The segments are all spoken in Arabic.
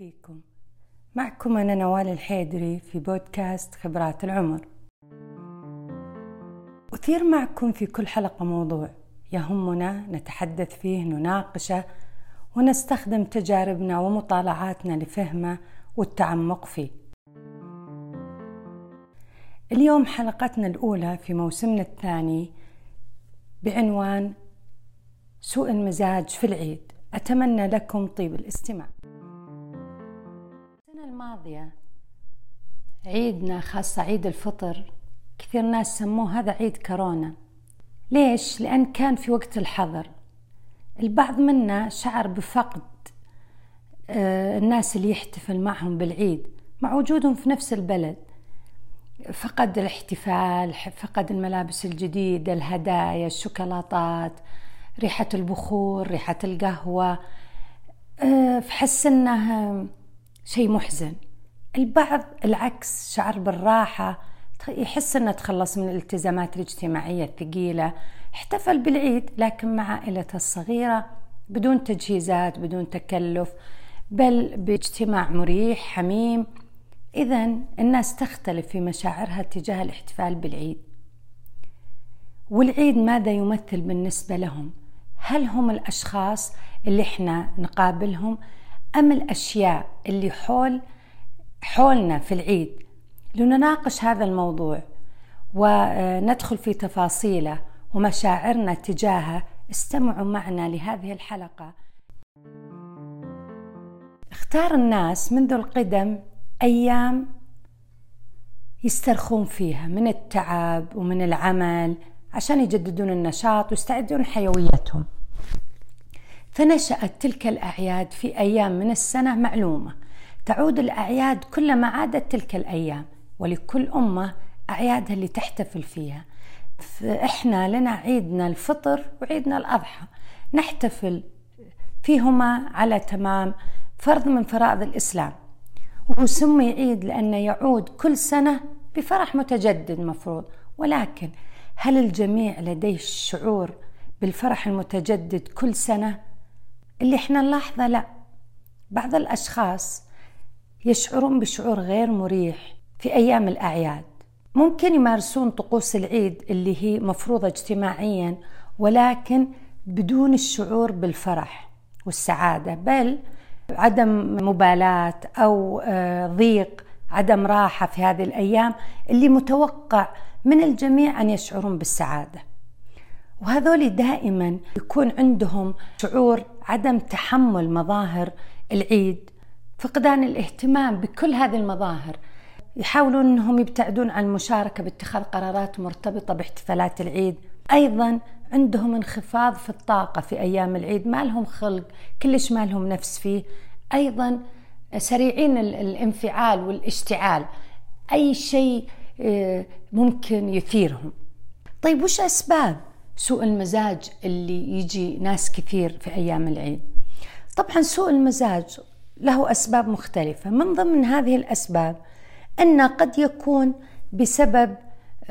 فيكم. معكم أنا نوال الحيدري في بودكاست خبرات العمر. أثير معكم في كل حلقة موضوع يهمنا نتحدث فيه نناقشه ونستخدم تجاربنا ومطالعاتنا لفهمه والتعمق فيه. اليوم حلقتنا الأولى في موسمنا الثاني بعنوان سوء المزاج في العيد. أتمنى لكم طيب الاستماع. الماضية. عيدنا خاصة عيد الفطر كثير ناس سموه هذا عيد كورونا. ليش؟ لأن كان في وقت الحظر. البعض منا شعر بفقد آه، الناس اللي يحتفل معهم بالعيد مع وجودهم في نفس البلد. فقد الاحتفال فقد الملابس الجديدة الهدايا الشوكولاتات ريحة البخور ريحة القهوة. آه، فحس إنه شيء محزن. البعض العكس شعر بالراحة يحس إنه تخلص من الالتزامات الاجتماعية الثقيلة. احتفل بالعيد لكن مع عائلته الصغيرة بدون تجهيزات بدون تكلف بل باجتماع مريح حميم. إذا الناس تختلف في مشاعرها تجاه الاحتفال بالعيد. والعيد ماذا يمثل بالنسبة لهم؟ هل هم الأشخاص اللي إحنا نقابلهم؟ أم الأشياء اللي حول حولنا في العيد؟ لنناقش هذا الموضوع وندخل في تفاصيله ومشاعرنا تجاهه. استمعوا معنا لهذه الحلقة. اختار الناس منذ القدم أيام يسترخون فيها من التعب ومن العمل عشان يجددون النشاط ويستعدون حيويتهم. فنشأت تلك الأعياد في أيام من السنة معلومة. تعود الأعياد كلما عادت تلك الأيام ولكل أمة أعيادها اللي تحتفل فيها. فإحنا لنا عيدنا الفطر وعيدنا الأضحى. نحتفل فيهما على تمام فرض من فرائض الإسلام. وهو سمي عيد لأنه يعود كل سنة بفرح متجدد مفروض. ولكن هل الجميع لديه الشعور بالفرح المتجدد كل سنة؟ اللي إحنا نلاحظه لا. بعض الأشخاص يشعرون بشعور غير مريح في أيام الأعياد. ممكن يمارسون طقوس العيد اللي هي مفروضة اجتماعيا ولكن بدون الشعور بالفرح والسعادة بل عدم مبالاة أو آه، ضيق عدم راحة في هذه الأيام اللي متوقع من الجميع أن يشعرون بالسعادة. وهذول دائما يكون عندهم شعور عدم تحمل مظاهر العيد فقدان الاهتمام بكل هذه المظاهر. يحاولون إنهم يبتعدون عن المشاركة باتخاذ قرارات مرتبطة باحتفالات العيد. أيضا عندهم انخفاض في الطاقة في أيام العيد ما لهم خلق كلش ما لهم نفس فيه. أيضا سريعين الانفعال والاشتعال أي شيء آه، ممكن يثيرهم. طيب وش أسباب؟ سوء المزاج اللي يجي ناس كثير في أيام العيد. طبعا سوء المزاج له أسباب مختلفة. من ضمن هذه الأسباب أن قد يكون بسبب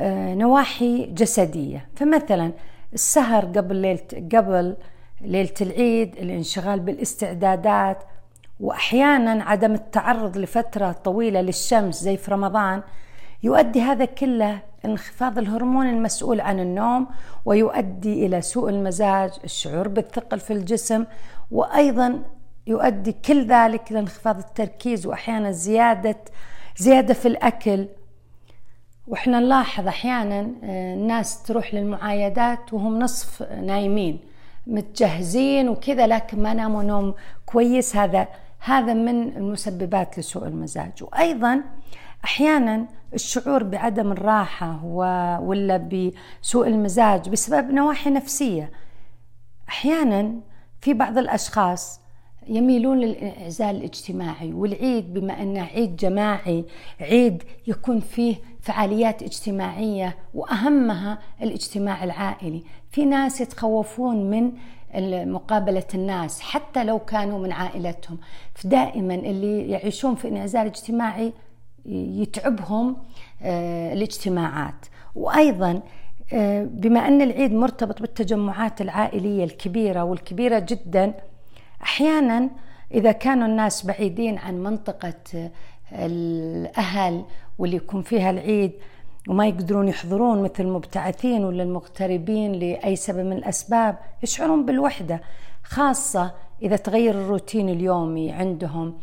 آه، نواحي جسدية. فمثلا السهر قبل ليلة قبل ليلة العيد الانشغال بالاستعدادات وأحيانا عدم التعرض لفترة طويلة للشمس زي في رمضان يؤدي هذا كله انخفاض الهرمون المسؤول عن النوم ويؤدي إلى سوء المزاج الشعور بالثقل في الجسم وأيضا يؤدي كل ذلك إلى انخفاض التركيز وأحيانا زيادة زيادة في الأكل. وإحنا نلاحظ أحيانا آه، الناس تروح للمعايدات وهم نصف نايمين متجهزين وكذا لكن ما ناموا نوم كويس. هذا هذا من المسببات لسوء المزاج. وأيضا أحيانا الشعور بعدم الراحة ولا بسوء المزاج بسبب نواحي نفسية. أحيانا في بعض الأشخاص يميلون للانعزال الاجتماعي والعيد بما أنه عيد جماعي عيد يكون فيه فعاليات اجتماعية وأهمها الاجتماع العائلي. في ناس يتخوفون من مقابلة الناس حتى لو كانوا من عائلتهم. فدائما اللي يعيشون في انعزال اجتماعي يتعبهم آه، الاجتماعات. وأيضا آه، بما أن العيد مرتبط بالتجمعات العائلية الكبيرة والكبيرة جدا أحيانا إذا كانوا الناس بعيدين عن منطقة الأهل واللي يكون فيها العيد وما يقدرون يحضرون مثل المبتعثين ولا المغتربين لأي سبب من الأسباب يشعرون بالوحدة خاصة إذا تغير الروتين اليومي عندهم.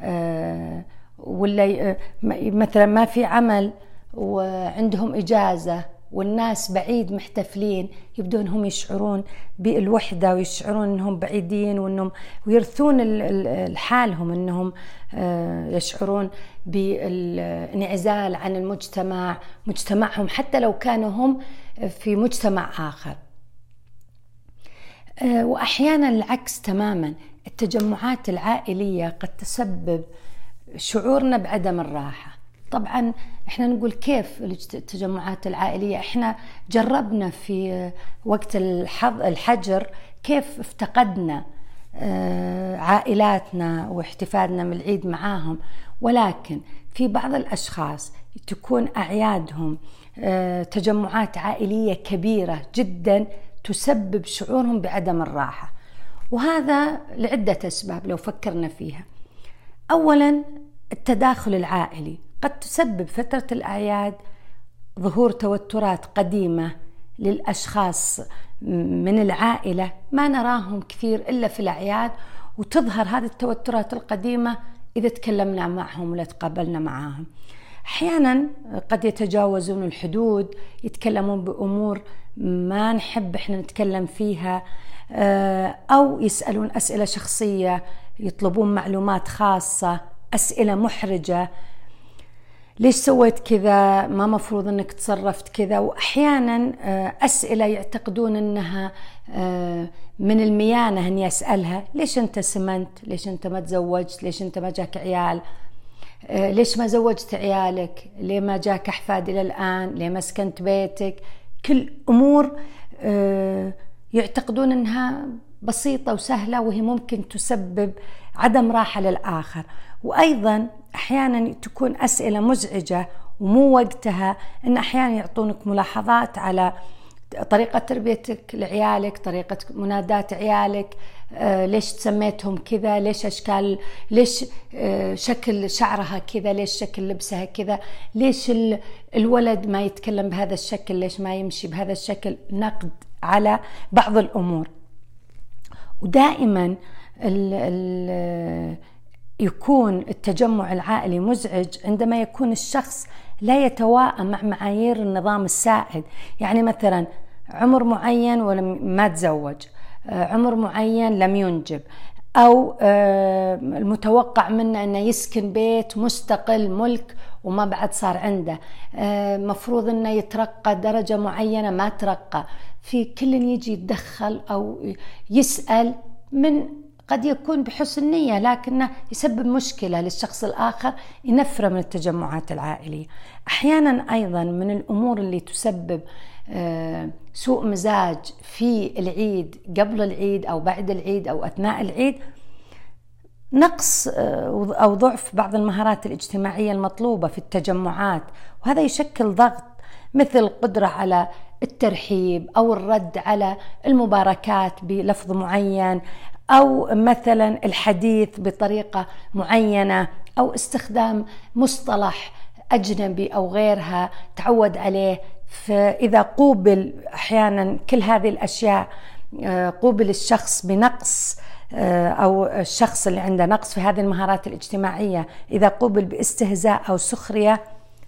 آه، ولا مثلا ما في عمل وعندهم إجازة والناس بعيد محتفلين يبدون هم يشعرون بالوحدة ويشعرون أنهم بعيدين وأنهم ويرثون لحالهم أنهم آه، يشعرون بالانعزال عن المجتمع مجتمعهم حتى لو كانوا هم في مجتمع آخر. آه، وأحيانا العكس تماما التجمعات العائلية قد تسبب شعورنا بعدم الراحة. طبعا إحنا نقول كيف التجمعات العائلية؟ إحنا جربنا في وقت الحجر كيف افتقدنا آه، عائلاتنا واحتفالنا من العيد معاهم. ولكن في بعض الأشخاص تكون أعيادهم آه، تجمعات عائلية كبيرة جدا تسبب شعورهم بعدم الراحة. وهذا لعدة أسباب لو فكرنا فيها. اولا التداخل العائلي. قد تسبب فترة الأعياد ظهور توترات قديمة للأشخاص من العائلة ما نراهم كثير إلا في الأعياد وتظهر هذه التوترات القديمة إذا تكلمنا معهم ولا تقابلنا معاهم. أحيانا قد يتجاوزون الحدود يتكلمون بأمور ما نحب إحنا نتكلم فيها آه، أو يسألون أسئلة شخصية يطلبون معلومات خاصة. أسئلة محرجة. ليش سويت كذا؟ ما مفروض إنك تصرفت كذا. واحيانا آه، أسئلة يعتقدون إنها آه، من الميانة إني أسألها. ليش أنت سمنت؟ ليش أنت ما تزوجت؟ ليش أنت ما جاك عيال؟ آه، ليش ما زوجت عيالك؟ ليه ما جاك أحفاد إلى الآن؟ ليه ما سكنت بيتك؟ كل أمور يعتقدون إنها بسيطة وسهلة وهي ممكن تسبب عدم راحة للآخر. وأيضا أحيانا تكون أسئلة مزعجة ومو وقتها إن أحيانا يعطونك ملاحظات على طريقة تربيتك لعيالك طريقة منادات عيالك آه ليش سميتهم كذا ليش أشكال ليش آه شكل شعرها كذا ليش شكل لبسها كذا ليش الولد ما يتكلم بهذا الشكل ليش ما يمشي بهذا الشكل. نقد على بعض الأمور. ودائما ال ال يكون التجمع العائلي مزعج عندما يكون الشخص لا يتواءم مع معايير النظام السائد. يعني مثلا عمر معين ولم ما تزوج آه، عمر معين لم ينجب أو آه، المتوقع منه أنه يسكن بيت مستقل ملك وما بعد صار عنده. آه، مفروض أنه يترقى درجة معينة ما ترقى. في كل يجي يتدخل أو يسأل من قد يكون بحسن نية لكنه يسبب مشكلة للشخص الآخر ينفره من التجمعات العائلية. أحيانا أيضا من الأمور اللي تسبب آه، سوء مزاج في العيد قبل العيد أو بعد العيد أو أثناء العيد نقص آه، أو ضعف بعض المهارات الاجتماعية المطلوبة في التجمعات. وهذا يشكل ضغط مثل القدرة على الترحيب أو الرد على المباركات بلفظ معين أو مثلا الحديث بطريقة معينة أو استخدام مصطلح أجنبي أو غيرها تعود عليه. فإذا قوبل أحيانا كل هذه الأشياء آه، قوبل الشخص بنقص آه، أو الشخص اللي عنده نقص في هذه المهارات الاجتماعية إذا قوبل باستهزاء أو سخرية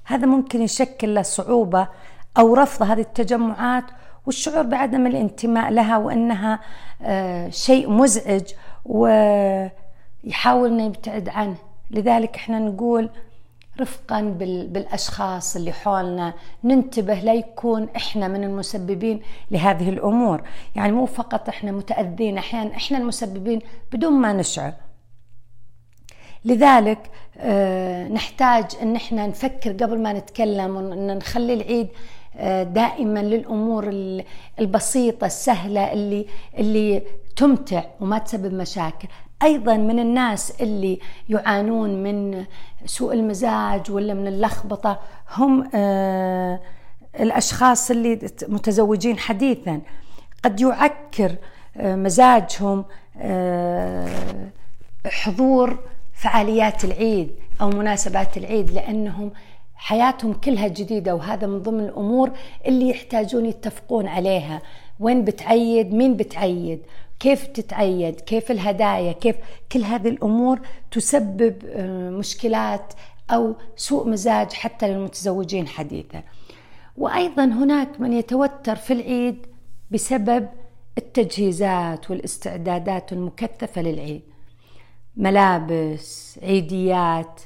هذا ممكن يشكل له صعوبة أو رفض هذه التجمعات والشعور بعدم الانتماء لها وأنها آه، شيء مزعج ويحاول إنه يبتعد عنه. لذلك إحنا نقول رفقا بالأشخاص اللي حولنا ننتبه لا يكون إحنا من المسببين لهذه الأمور. يعني مو فقط إحنا متأذين أحيانا إحنا المسببين بدون ما نشعر. لذلك آه، نحتاج إن إحنا نفكر قبل ما نتكلم وإن نخلي العيد دائما للأمور البسيطة السهلة اللي اللي تمتع وما تسبب مشاكل. أيضا من الناس اللي يعانون من سوء المزاج ولا من اللخبطة هم آه، الأشخاص اللي متزوجين حديثا. قد يعكر آه، مزاجهم آه، حضور فعاليات العيد أو مناسبات العيد لأنهم حياتهم كلها جديدة وهذا من ضمن الأمور اللي يحتاجون يتفقون عليها. وين بتعيد؟ مين بتعيد؟ كيف تتعيد؟ كيف الهدايا؟ كيف؟ كل هذه الأمور تسبب آه، مشكلات أو سوء مزاج حتى للمتزوجين حديثا. وأيضا هناك من يتوتر في العيد بسبب التجهيزات والاستعدادات المكثفة للعيد. ملابس عيديات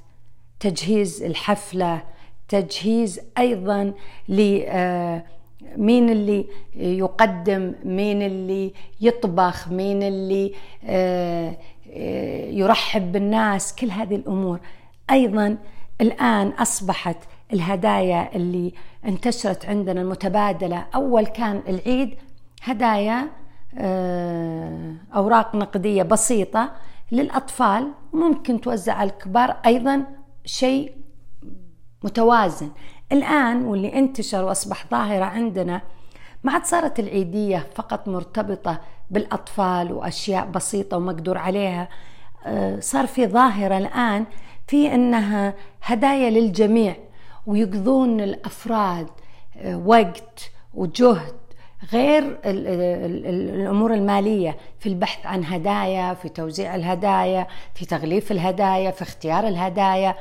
تجهيز الحفلة تجهيز أيضا ل آه، مين اللي يقدم مين اللي يطبخ مين اللي آه، آه، يرحب بالناس كل هذه الأمور. أيضا الآن أصبحت الهدايا اللي انتشرت عندنا المتبادلة. أول كان العيد هدايا أوراق نقدية بسيطة للأطفال ممكن توزع على الكبار. أيضا شيء متوازن. الآن واللي انتشر وأصبح ظاهرة عندنا ما عاد صارت العيدية فقط مرتبطة بالأطفال وأشياء بسيطة ومقدور عليها آه، صار في ظاهرة الآن في أنها هدايا للجميع ويقضون الأفراد آه، وقت وجهد غير الأمور المالية. في البحث عن هدايا في توزيع الهدايا في تغليف الهدايا في اختيار الهدايا.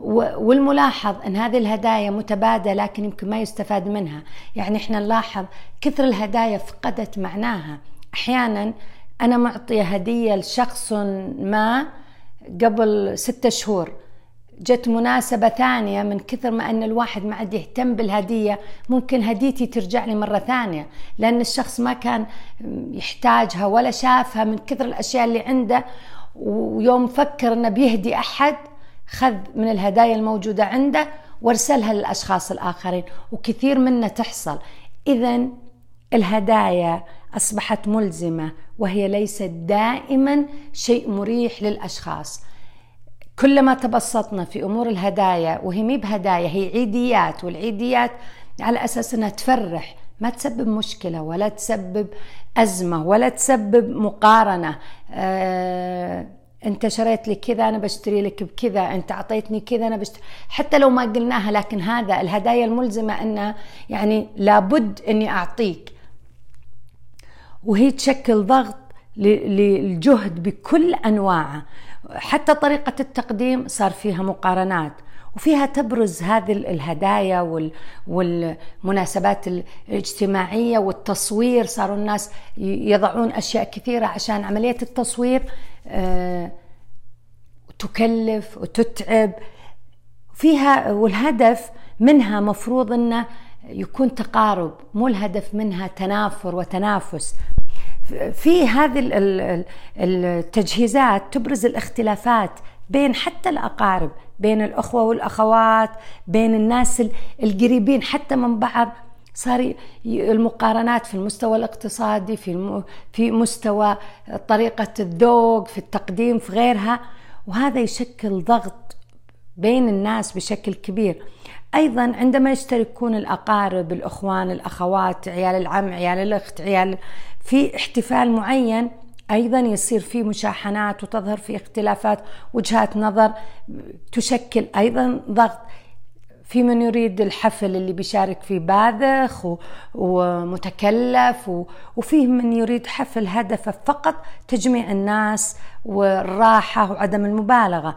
والملاحظ أن هذه الهدايا متبادلة لكن يمكن ما يستفاد منها. يعني إحنا نلاحظ كثر الهدايا فقدت معناها. أحيانا أنا معطيه هدية لشخص ما قبل ستة شهور. جت مناسبة ثانية من كثر ما أن الواحد ما عاد يهتم بالهدية ممكن هديتي ترجع لي مرة ثانية. لأن الشخص ما كان يحتاجها ولا شافها من كثر الأشياء اللي عنده. ويوم فكر أنه بيهدي أحد خذ من الهدايا الموجودة عنده وارسلها للأشخاص الآخرين. وكثير منا تحصل. إذا الهدايا أصبحت ملزمة وهي ليست دائما شيء مريح للأشخاص. كلما تبسطنا في أمور الهدايا وهي مي بهدايا هي عيديات والعيديات على أساس إنها تفرح ما تسبب مشكلة ولا تسبب أزمة ولا تسبب مقارنة. آه انت شريت لي كذا أنا بشتري لك بكذا انت أعطيتني كذا أنا بشتري حتى لو ما قلناها لكن هذا الهدايا الملزمة انها يعني لابد إني أعطيك. وهي تشكل ضغط للجهد بكل أنواعه. حتى طريقة التقديم صار فيها مقارنات. وفيها تبرز هذه الهدايا والمناسبات الاجتماعية والتصوير. صاروا الناس يضعون أشياء كثيرة عشان عملية التصوير آه، تكلف وتتعب. فيها والهدف منها مفروض إنه يكون تقارب مو الهدف منها تنافر وتنافس. في هذه التجهيزات تبرز الاختلافات بين حتى الأقارب بين الأخوة والأخوات بين الناس القريبين حتى من بعض. صار المقارنات في المستوى الاقتصادي في في مستوى طريقة الذوق في التقديم في غيرها. وهذا يشكل ضغط بين الناس بشكل كبير. أيضا عندما يشتركون الأقارب الأخوان الأخوات عيال العم عيال الأخت عيال في احتفال معين أيضا يصير في مشاحنات وتظهر في اختلافات وجهات نظر تشكل أيضا ضغط. في من يريد الحفل اللي بيشارك فيه باذخ ومتكلف وفيه من يريد حفل هدفه فقط تجميع الناس والراحة وعدم المبالغة.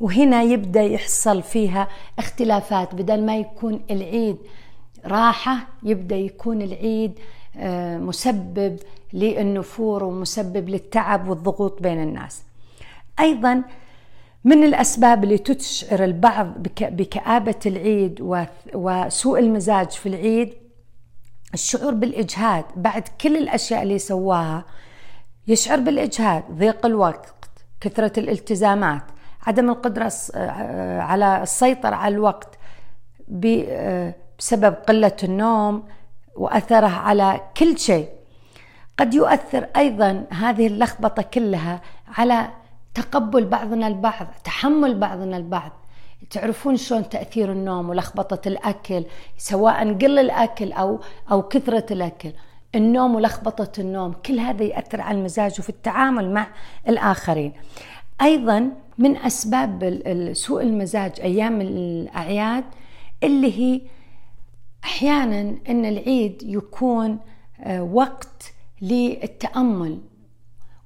وهنا يبدأ يحصل فيها اختلافات. بدل ما يكون العيد راحة يبدأ يكون العيد آه، مسبب للنفور ومسبب للتعب والضغوط بين الناس. أيضا من الأسباب اللي تشعر البعض بكآبة العيد وسوء المزاج في العيد الشعور بالإجهاد بعد كل الأشياء اللي سواها. يشعر بالإجهاد ضيق الوقت كثرة الالتزامات عدم القدرة آه، على السيطرة على الوقت آه، بسبب قلة النوم وأثره على كل شيء. قد يؤثر أيضا هذه اللخبطة كلها على تقبل بعضنا البعض تحمل بعضنا البعض. تعرفون شلون تأثير النوم ولخبطة الأكل سواء قل الأكل أو أو كثرة الأكل. النوم ولخبطة النوم كل هذا ياثر على المزاج وفي التعامل مع الآخرين. أيضا من أسباب سوء المزاج أيام الأعياد اللي هي أحيانا أن العيد يكون آه، وقت للتأمل.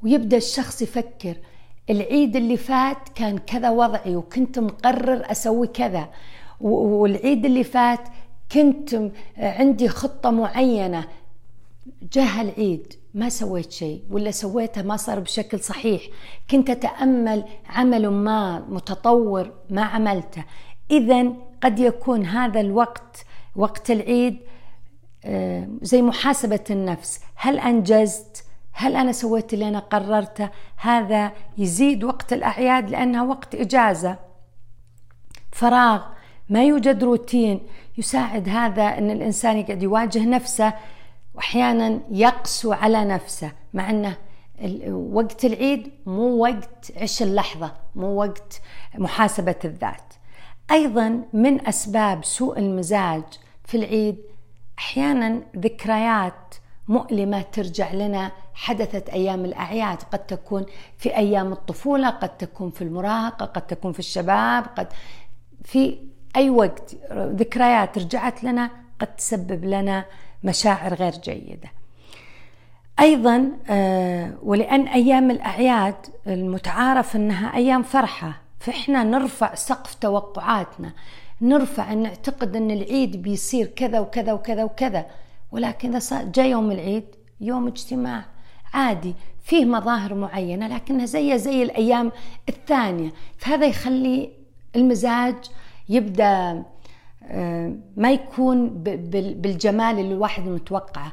ويبدأ الشخص يفكر العيد اللي فات كان كذا وضعي وكنت مقرر أسوي كذا. والعيد اللي فات كنت عندي خطة معينة. جاء العيد ما سويت شيء ولا سويته ما صار بشكل صحيح. كنت أتأمل عمل ما متطور ما عملته. إذا قد يكون هذا الوقت وقت العيد زي محاسبة النفس. هل أنجزت؟ هل أنا سويت اللي أنا قررته؟ هذا يزيد وقت الأعياد لأنها وقت إجازة. فراغ ما يوجد روتين. يساعد هذا أن الإنسان يقعد يواجه نفسه وأحيانا يقسو على نفسه مع أنه وقت العيد مو وقت عش اللحظة مو وقت محاسبة الذات. أيضا من أسباب سوء المزاج في العيد أحيانا ذكريات مؤلمة ترجع لنا حدثت أيام الأعياد. قد تكون في أيام الطفولة قد تكون في المراهقة قد تكون في الشباب قد في أي وقت ذكريات رجعت لنا قد تسبب لنا مشاعر غير جيدة. أيضا آه، ولأن أيام الأعياد المتعارف أنها أيام فرحة فإحنا نرفع سقف توقعاتنا. نرفع نعتقد أن العيد بيصير كذا وكذا وكذا وكذا ولكن صار جاء يوم العيد يوم اجتماع عادي فيه مظاهر معينة لكنها زي زي الأيام الثانية. فهذا يخلي المزاج يبدأ آه، ما يكون بالجمال اللي الواحد متوقعه.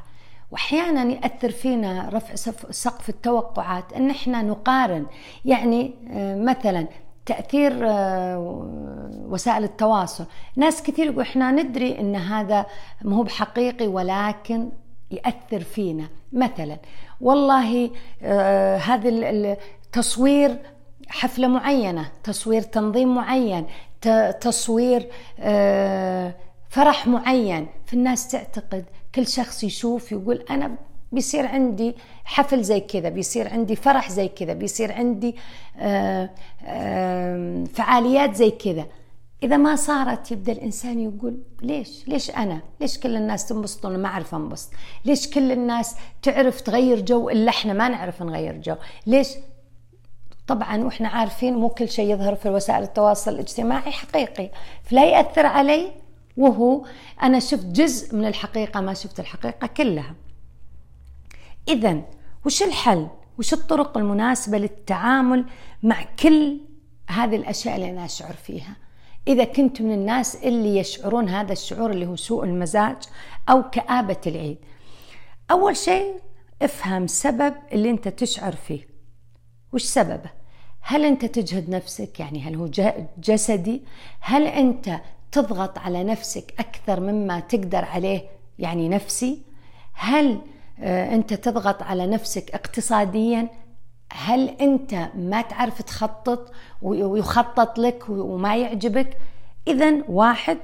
وأحيانا يأثر فينا رفع سقف التوقعات أن إحنا نقارن. يعني آه، مثلا تأثير آه، وسائل التواصل. ناس كثير يقول إحنا ندري إن هذا مو بحقيقي ولكن يأثر فينا. مثلا والله هذا التصوير حفلة معينة تصوير تنظيم معين تصوير آه، فرح معين. فالناس تعتقد كل شخص يشوف يقول أنا بيصير عندي حفل زي كذا بيصير عندي فرح زي كذا بيصير عندي آه، فعاليات زي كذا. إذا ما صارت يبدأ الإنسان يقول ليش؟ ليش أنا؟ ليش كل الناس تنبسط وأنا ما أعرف أنبسط؟ ليش كل الناس تعرف تغير جو إلا إحنا ما نعرف نغير جو؟ ليش؟ طبعا وإحنا عارفين مو كل شيء يظهر في وسائل التواصل الاجتماعي حقيقي. فلا يأثر علي وهو أنا شفت جزء من الحقيقة ما شفت الحقيقة كلها. اذا وش الحل؟ وش الطرق المناسبة للتعامل مع كل هذه الأشياء اللي أنا اشعر فيها؟ إذا كنت من الناس اللي يشعرون هذا الشعور اللي هو سوء المزاج أو كآبة العيد. أول شيء افهم سبب اللي أنت تشعر فيه. وش سببه؟ هل أنت تجهد نفسك؟ يعني هل هو جسدي؟ هل أنت تضغط على نفسك أكثر مما تقدر عليه؟ يعني نفسي. هل أنت تضغط على نفسك اقتصاديا. هل أنت ما تعرف تخطط ويخطط لك وما يعجبك؟ اذا واحد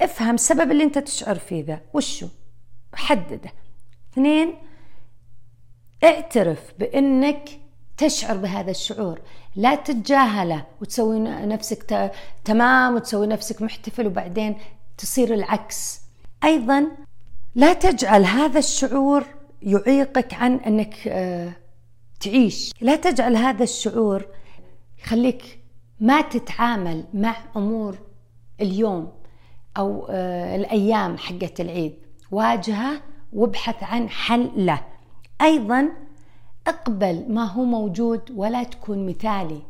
افهم السبب اللي أنت تشعر فيه ذا وشو؟ حدده. اثنين اعترف بأنك تشعر بهذا الشعور. لا تتجاهله وتسوي نفسك تمام وتسوي نفسك محتفل وبعدين تصير العكس. أيضا لا تجعل هذا الشعور يعيقك عن أنك آه، تعيش. لا تجعل هذا الشعور يخليك ما تتعامل مع أمور اليوم أو آه، الأيام حقت العيد. واجهة وابحث عن حل له. أيضا اقبل ما هو موجود ولا تكون مثالي.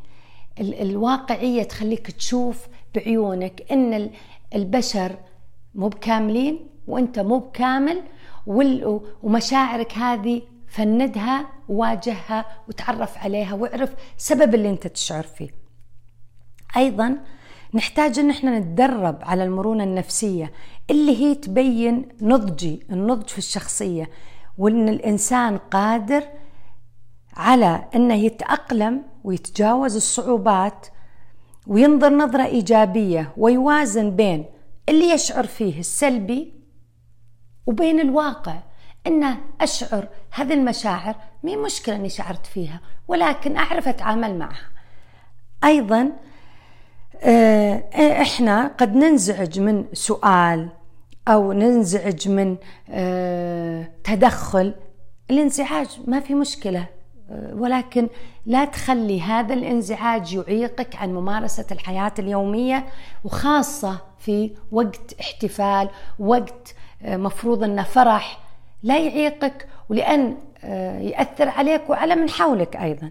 الواقعية تخليك تشوف بعيونك إن البشر مو بكاملين وأنت مو بكامل ومشاعرك هذه فندها وواجهها وتعرف عليها واعرف سبب اللي انت تشعر فيه. أيضا نحتاج إن إحنا نتدرب على المرونة النفسية اللي هي تبين نضجي النضج في الشخصية وإن الإنسان قادر على إنه يتأقلم ويتجاوز الصعوبات وينظر نظرة إيجابية ويوازن بين اللي يشعر فيه السلبي وبين الواقع انه أشعر هذه المشاعر مي مشكلة إني شعرت فيها ولكن أعرف أتعامل معها. أيضا آه، إحنا قد ننزعج من سؤال أو ننزعج من آه، تدخل. الانزعاج ما في مشكلة آه، ولكن لا تخلي هذا الانزعاج يعيقك عن ممارسة الحياة اليومية وخاصة في وقت احتفال وقت مفروض انه فرح لا يعيقك ولأن يأثر عليك وعلى من حولك أيضا.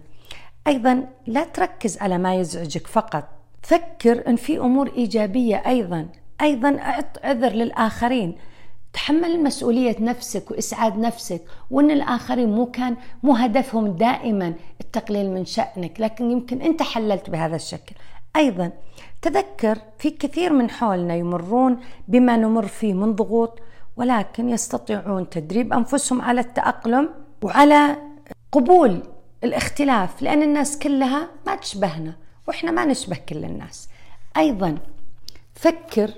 أيضا لا تركز على ما يزعجك فقط. فكر أن في أمور إيجابية أيضا. أيضا أعط عذر للآخرين. تحمل مسؤولية نفسك وإسعاد نفسك وأن الآخرين مو كان مو هدفهم دائما التقليل من شأنك لكن يمكن أنت حللت بهذا الشكل. أيضا تذكر في كثير من حولنا يمرون بما نمر فيه من ضغوط ولكن يستطيعون تدريب أنفسهم على التأقلم وعلى قبول الاختلاف لأن الناس كلها ما تشبهنا وإحنا ما نشبه كل الناس. أيضا فكر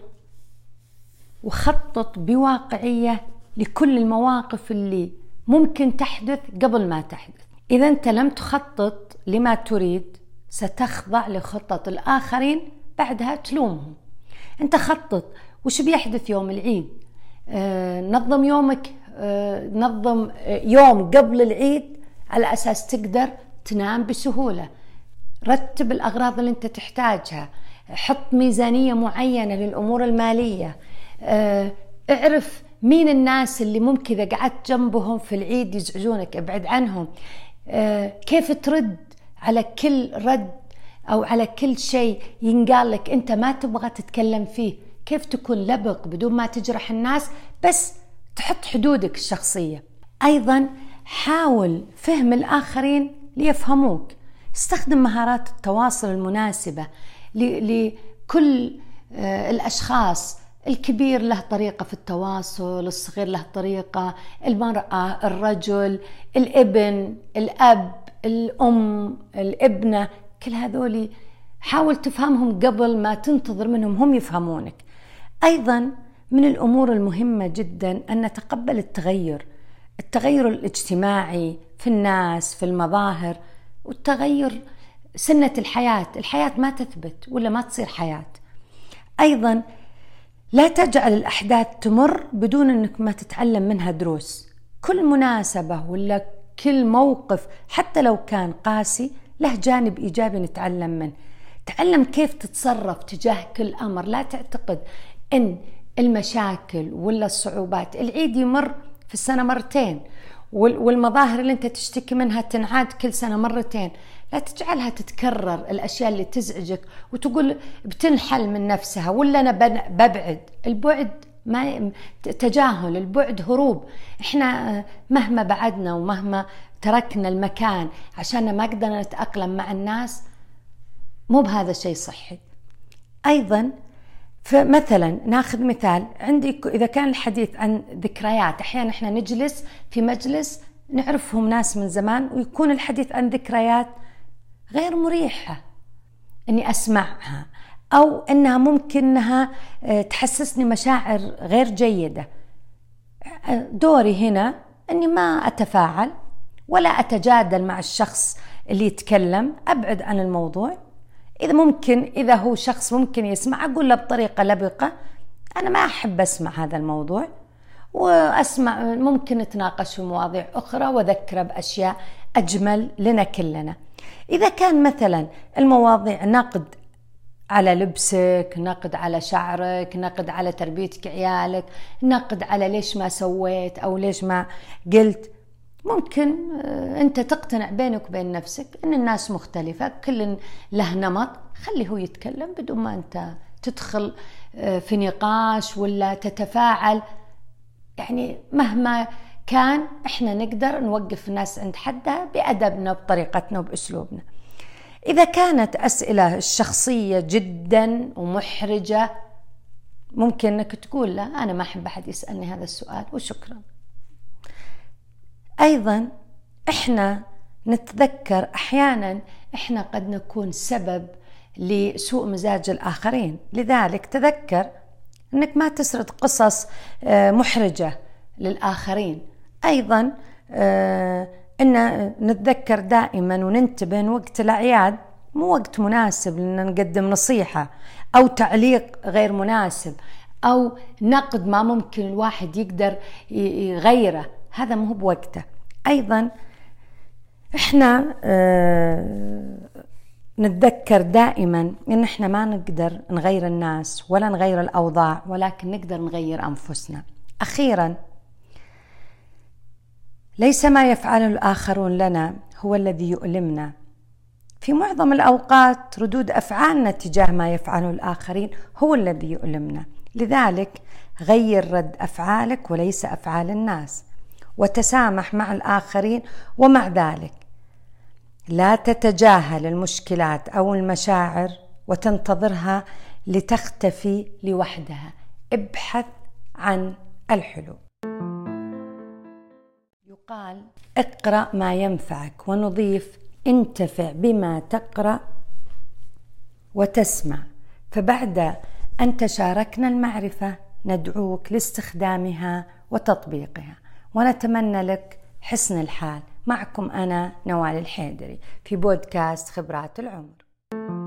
وخطط بواقعية لكل المواقف اللي ممكن تحدث قبل ما تحدث. إذا أنت لم تخطط لما تريد ستخضع لخطط الآخرين بعدها تلومهم. أنت خطط وش بيحدث يوم العيد؟ نظم يومك آه نظم آه يوم قبل العيد على أساس تقدر تنام بسهولة. رتب الأغراض اللي أنت تحتاجها. حط ميزانية معينة للأمور المالية. آه، اعرف مين الناس اللي ممكن إذا قعدت جنبهم في العيد يزعجونك أبعد عنهم. آه، كيف ترد على كل رد أو على كل شيء ينقال لك أنت ما تبغى تتكلم فيه؟ كيف تكون لبق بدون ما تجرح الناس بس تحط حدودك الشخصية. أيضا حاول فهم الآخرين ليفهموك. استخدم مهارات التواصل المناسبة لكل آه، الأشخاص. الكبير له طريقة في التواصل الصغير له طريقة. المرأة الرجل الابن الأب الأم الابنة كل هذولي حاول تفهمهم قبل ما تنتظر منهم هم يفهمونك. أيضا من الأمور المهمة جدا أن نتقبل التغير التغير الاجتماعي في الناس في المظاهر والتغير سنة الحياة. الحياة ما تثبت ولا ما تصير حياة. أيضا لا تجعل الأحداث تمر بدون أنك ما تتعلم منها دروس. كل مناسبة ولا كل موقف حتى لو كان قاسي له جانب إيجابي نتعلم منه. تعلم كيف تتصرف تجاه كل أمر. لا تعتقد أن المشاكل ولا الصعوبات. العيد يمر في السنة مرتين والمظاهر اللي أنت تشتكي منها تنعاد كل سنة مرتين. لا تجعلها تتكرر الأشياء اللي تزعجك وتقول بتنحل من نفسها ولا أنا ببعد. البعد ما تجاهل البعد هروب. إحنا مهما بعدنا ومهما تركنا المكان عشان ما قدرنا نتاقلم مع الناس مو بهذا الشيء صحي. أيضا فمثلا ناخذ مثال عندي إذا كان الحديث عن ذكريات أحيانا إحنا نجلس في مجلس نعرفهم ناس من زمان ويكون الحديث عن ذكريات غير مريحة إني أسمعها أو إنها ممكن إنها آه، تحسسني مشاعر غير جيدة. دوري هنا إني ما أتفاعل ولا أتجادل مع الشخص اللي يتكلم أبعد عن الموضوع. إذا ممكن إذا هو شخص ممكن يسمع أقول له بطريقة لبقة أنا ما أحب أسمع هذا الموضوع وأسمع ممكن نتناقش في مواضيع أخرى وأذكره بأشياء أجمل لنا كلنا. إذا كان مثلا المواضيع نقد على لبسك نقد على شعرك نقد على تربيتك عيالك نقد على ليش ما سويت أو ليش ما قلت ممكن آه، انت تقتنع بينك وبين نفسك ان الناس مختلفة كل له نمط خليه هو يتكلم بدون ما انت تدخل آه، في نقاش ولا تتفاعل. يعني مهما كان إحنا نقدر نوقف الناس عند حدها بأدبنا بطريقتنا وبأسلوبنا إذا كانت أسئلة الشخصية جدا ومحرجة ممكن إنك تقول لا أنا ما أحب أحد يسألني هذا السؤال وشكرا. أيضا إحنا نتذكر أحيانا إحنا قد نكون سبب لسوء مزاج الآخرين. لذلك تذكر إنك ما تسرد قصص آه، محرجة للآخرين. أيضا آه، إن نتذكر دائما وننتبه وقت الأعياد مو وقت مناسب لنا نقدم نصيحة أو تعليق غير مناسب أو نقد ما ممكن الواحد يقدر يغيره. هذا مو بوقته. أيضا إحنا آه نتذكر دائما إن إحنا ما نقدر نغير الناس ولا نغير الأوضاع ولكن نقدر نغير أنفسنا. أخيرا ليس ما يفعله الآخرون لنا هو الذي يؤلمنا. في معظم الأوقات ردود أفعالنا تجاه ما يفعله الآخرين هو الذي يؤلمنا. لذلك غير رد أفعالك وليس أفعال الناس. وتسامح مع الآخرين ومع ذلك. لا تتجاهل المشكلات أو المشاعر وتنتظرها لتختفي لوحدها. ابحث عن الحلول. يقال اقرأ ما ينفعك ونضيف انتفع بما تقرأ وتسمع. فبعد أن تشاركنا المعرفة ندعوك لاستخدامها وتطبيقها. ونتمنى لك حسن الحال. معكم أنا نوال الحيدري في بودكاست خبرات العمر.